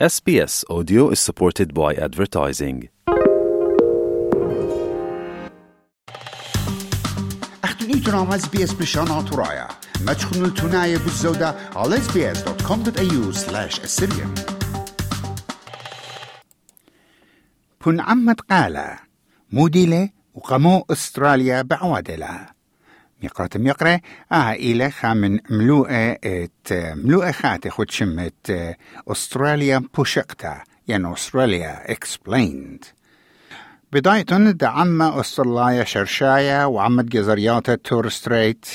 SBS Audio is supported by advertising. اختنيتنا مع اس بي اس بشان ترايا ما تخنوا التناية بالزودة على sbs.com.au slash assyrian بن عمت قالا موديلة وقمو استراليا بعوادلة يقرأ آه إلى خامن ملوءة إت ملوءة خاتي خد شمت أستراليا بوشقتا يعني أستراليا explained. بداية دعم أستراليا شرشايا وعمد جزريات تور ستريت.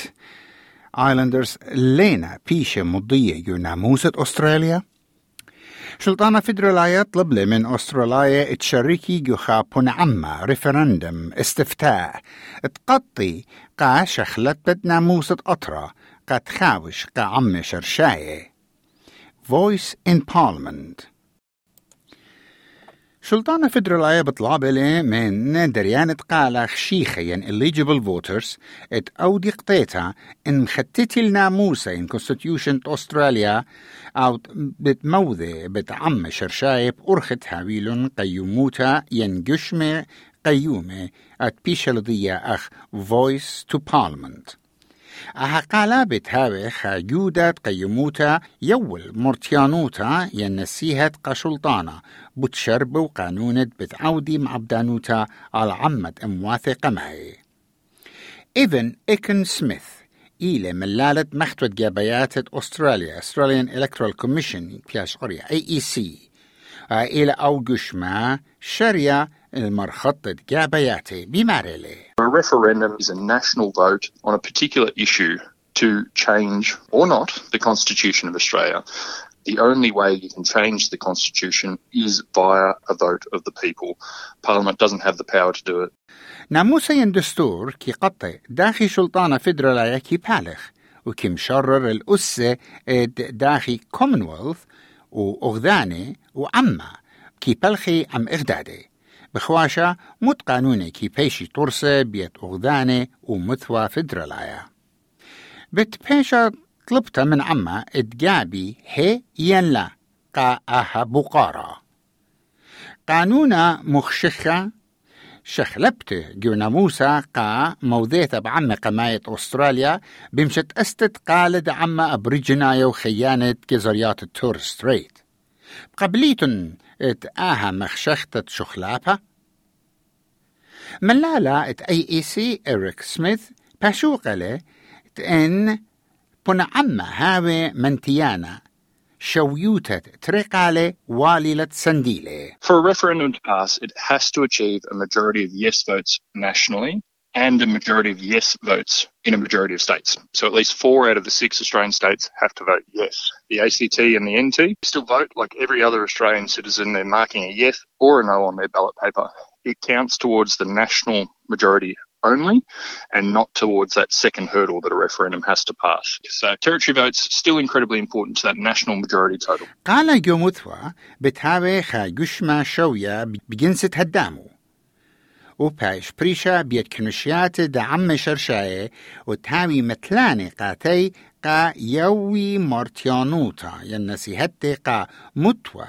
آيلاندرز لينا بيشة مضية يو ناموسة أستراليا. شلطانة فيدرالية طلب لي من أستراليا تشاركي جوخا بون عما ريفرندم استفتاء. تقطي قا شخلت بد ناموسة أطرة قا تخاوش قا عم شرشاية. Voice in Parliament. شلطانة فدرالية بطلاب لي من دريانة قالة خشيخة ين eligible voters إت أو دي قطيتا إن مختتي الناموسة إن constitution أستراليا أو بتموذي بتعم شرشايب أرخت هاويلون قيوموتا ين قشمة قيومة ات بيشلضية أخ voice to parliament. أهقالا بتهاوي خاجودة قيموتا يول مرتيانوتا ينسيهت قشلطانة بتشرب وقانونة بتعودي معبدانوتا على عمد امواثقة معي إذن إيكن سميث إلى ملالة مختوة جابيات أستراليا Australian Electoral Commission كياش قرية AEC إلى أوجشما شريا المرخطة جابياتي بمارلي A referendum is a national vote on a particular issue to change or not the Constitution of Australia. The only way you can change the Constitution is via a vote of the people. Parliament doesn't have the power to do it. ناموسا ين دستور كي قطع داخي سلطانة فدرالية كي بالغ وكي مشرر الأسة اد داخي كومنولث وأغذاني وعما كي بلخي عم إغدادي بخواشا مت قانوني كي بيشي طرسة بيت أغذاني ومثوى فدرالية بت بيشا طلبت من عما اتجابي هي ينلا قا أها بقارا قانونا مخشخة شخلبته جونا موسى قا موذيثة بعم قماية أستراليا بمشت أستت قالد عما أبريجنايا وخيانة جزريات التور ستريت قبليتن ات آها مخشختة شخلابها ملالا ات اي اي سي إريك سميث باشوقله ان بنا عما هاوي منتيانا شويوتة تريقالي واليلة سنديلي For a referendum to pass, it has to achieve a majority of yes votes nationally. and a majority of yes votes in a majority of states. So at least four out of the six Australian states have to vote yes. The ACT and the NT still vote like every other Australian citizen. They're marking a yes or a no on their ballot paper. It counts towards the national majority only and not towards that second hurdle that a referendum has to pass. So territory votes still incredibly important to that national majority total. قال جوموثوا بتهاوي خاجوشما شوية بجنسة هدامو وباش بريشا بيت كنشيات دعم شرشاية وتهاوي متلاني قاتي قا يوي مرتيانوتا ينسيهتي قا متوى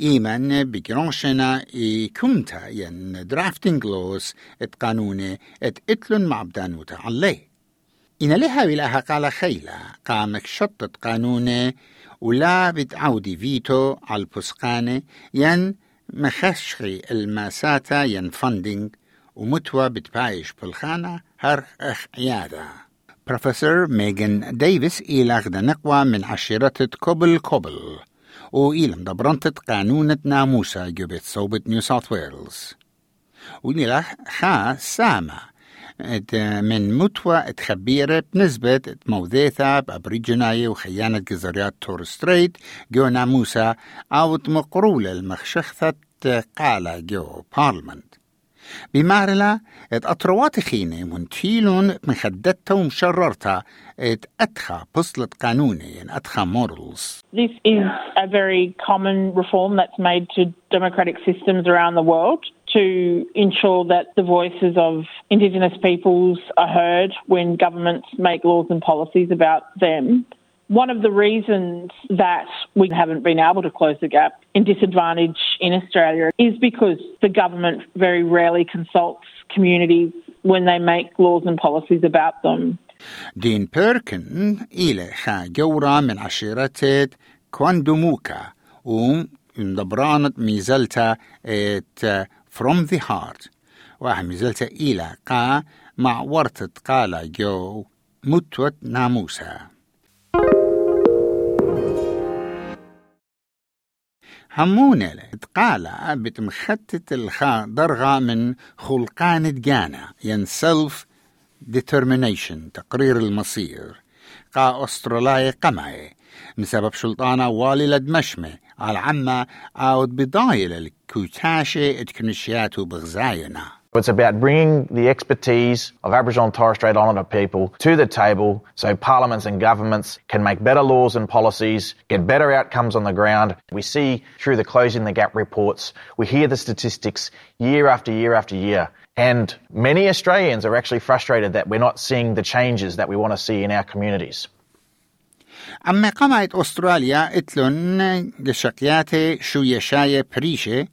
إيمن بجرانشنا إي كمتا ين درافتنج لوس ات قانوني ات اتلن معبدانوتا عليه إن لها لها قال خيلة قامك شطت قانوني ولا بتعودي فيتو على البسقانة ين مخشخي الماساتا ين فندنج ومتوى بتبايش بالخانة هر أخ عيادة بروفيسور ميغان ديفيس إيلاغ نقوى من عشيرة كوبل كوبل وإيلم دبرنتة قانونة ناموسا جبت صوبة نيو ساوث ويلز. ونيلاخ خا سامة من متوى تخبيرة بنسبة موذيثة بأبريجناية وخيانة جزريات تور ستريت جو ناموسا أو مقرولة المخشخة قالة جو بارلمنت. بمارلا ات أطروات خينة منتيلون مخدتها ومشررتها ات أتخا بصلة قانوني ان أتخا مورلز This is a very common reform that's made to democratic systems around the world to ensure that the voices of Indigenous peoples are heard when governments make laws and policies about them. One of the reasons that we haven't been able to close the gap in disadvantage in Australia is because the government very rarely consults communities when they make laws and policies about them. دين بيركن إلى خا جورا من عشيرة كواندوموكا ومدبرانت ميزلتا ات from the heart واحد ميزلتا إلى قا مع ورطة قالا جو متوت ناموسا همونة تقالا بتمختت الخا درغا من خلقان جانا ين self determination تقرير المصير. قا أستراليا قمعي. بسبب شلطانة والي لدمشمة على عما عاود بضايل الكوتاشة اتكنشياتو بغزاينا. It's about bringing the expertise of Aboriginal and Torres Strait Islander people to the table so parliaments and governments can make better laws and policies, get better outcomes on the ground. We see through the Closing the Gap reports, we hear the statistics year after year after year. And many Australians are actually frustrated that we're not seeing the changes that we want to see in our communities. أما قمعت أستراليا اتلون قشقياتي شو يشاية بريشة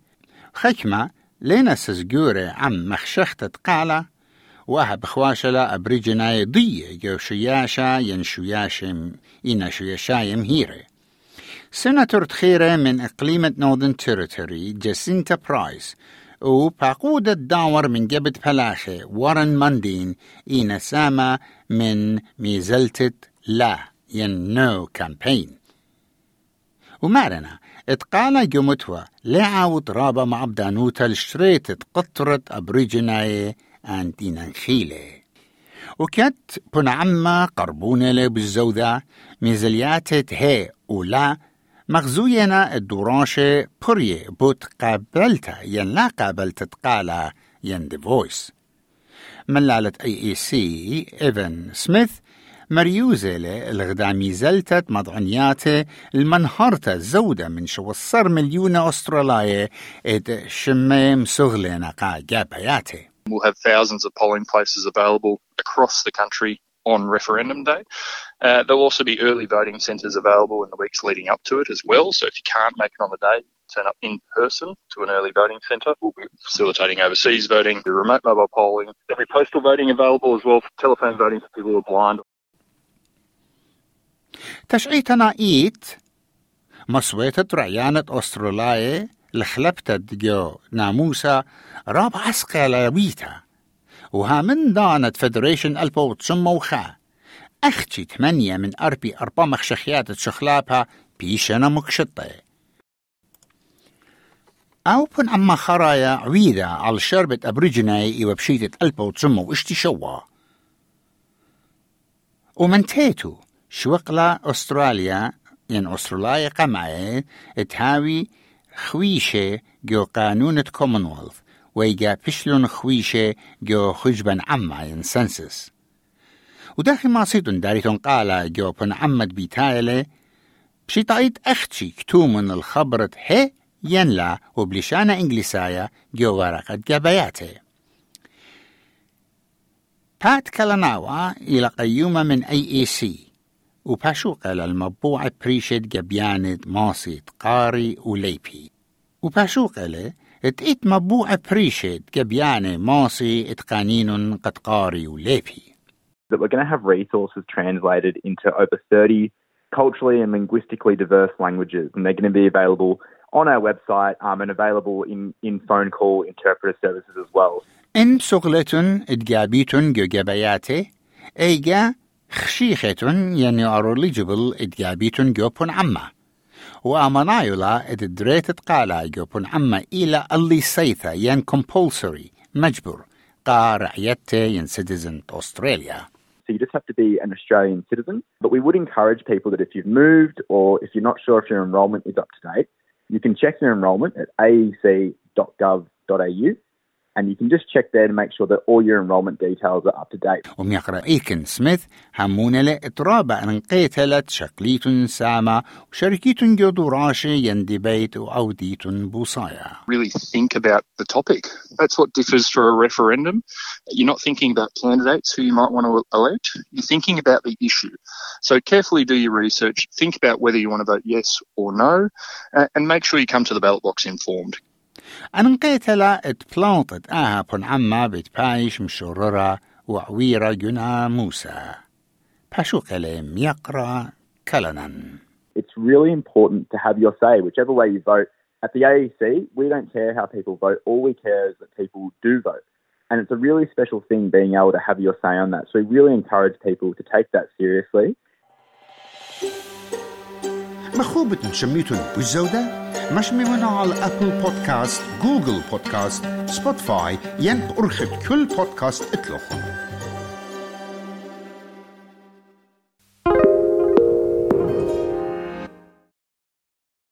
خكمة لينا سزجورة عم مخشخت قالة وها بخواشلا أبريجناي ضية جو شياشا ين شياشم إنا شياشايم مهيرة سناتور تخيرة من إقليمة نودن تيريتوري جاسينتا برايس وباقود الداور من جبت بلاخة وارن ماندين إينا ساما من ميزلتة لا ين نو كامبين. ومارنا اتقالا جمتوا لعاوت رابا مع بدانوتا الشريت قطرة أبريجناي أنتينا خيلة. وكت بنعما قربونة بالزودة ميزليات هي ولا مغزوينا الدوراشة بريه بوت قابلتا ين لا قابلت تقالا ين دي فويس ملالة اي اي سي ايفن سميث مريوزة الغدامي زلتت مضعنياته المنهرة زودة من شو الصر مليون أسترالية اد شميم سغلنا قا جابياته We'll have thousands of polling places available across the country on referendum day. Uh, there'll also be early voting centres available in the weeks leading up to it as well. So if you can't make it on the day, turn up in person to an early voting centre. We'll be facilitating overseas voting, remote mobile polling. There'll be postal voting available as well, telephone voting for people who are blind تشعيتنا إيت مصويتة رعيانة أستراليا لخلبتة جو ناموسا راب عسقى لويتا وها من دانت فدريشن ألبو تسمو خا أختي ثمانية من أربي أربع مخشخيات تشخلابها بيشنا مكشطة أو بن أما خرايا عويدة على شربة أبريجناي وبشيتة ألبو تسمو إشتي شوا. ومن تيتو. شوقلا أستراليا ين أستراليا قمعي تهاوي خويشة جو قانون كومنولث ويجا بشلون خويشة جو خجبا عما ين سنسس وداخل ما صيتون داريتون قالا جو بن عمد بيتايلة بشي طايت أختي كتومن الخبرة هي ينلا وبلشانة إنجليسايا جو ورقة جباياته. بات كالاناوا إلى قيومة من أي إي سي وباشوقة للمطبوعة بريشد جبياند ماصيت قاري وليبي وباشوقة له اتقيت مطبوعة بريشد جبيانة ماصي اتقانين قد قاري وليبي That we're going to have resources translated into over 30 culturally and linguistically diverse languages, and they're going to be available on our website um, and available in, in phone call interpreter services as well. إن سغلتن اتجابيتن جو جبياته إيجا خشيختن يعني أروليجبل اتجابيتن جوبن عما وأمنايولا اتدريت قالا جوبن عما إلى اللي سيثا ين compulsory مجبور قا رعيته ين citizen أستراليا So you just have to be an Australian citizen. But we would encourage people that if you've moved or if you're not sure if your enrolment is up to date, you can check your enrolment at aec.gov.au and you can just check there to make sure that all your enrolment details are up to date. وميقرأ إيكن سميث همون لإطرابة أن قيتلت شقليت سامة وشركيت جدو راشي يندبيت وعوديت بوصايا. Really think about the topic. That's what differs for a referendum. You're not thinking about candidates who you might want to elect. You're thinking about the issue. So carefully do your research. Think about whether you want to vote yes or no, and make sure you come to the ballot box informed. أن قيتلا اتبلانطت آها بن عما بتبايش مشررة وعويرة جنا موسى باشو كلام يقرأ كلنا It's really important to have your say, whichever way you vote. At the AEC, we don't care how people vote. All we care is that people do vote. And it's a really special thing being able to have your say on that. So we really encourage people to take that seriously. مخوبة بالزودة؟ مش ميونا على أبل بودكاست جوجل بودكاست سبوتفاي ين أرخد كل بودكاست أطلقهم.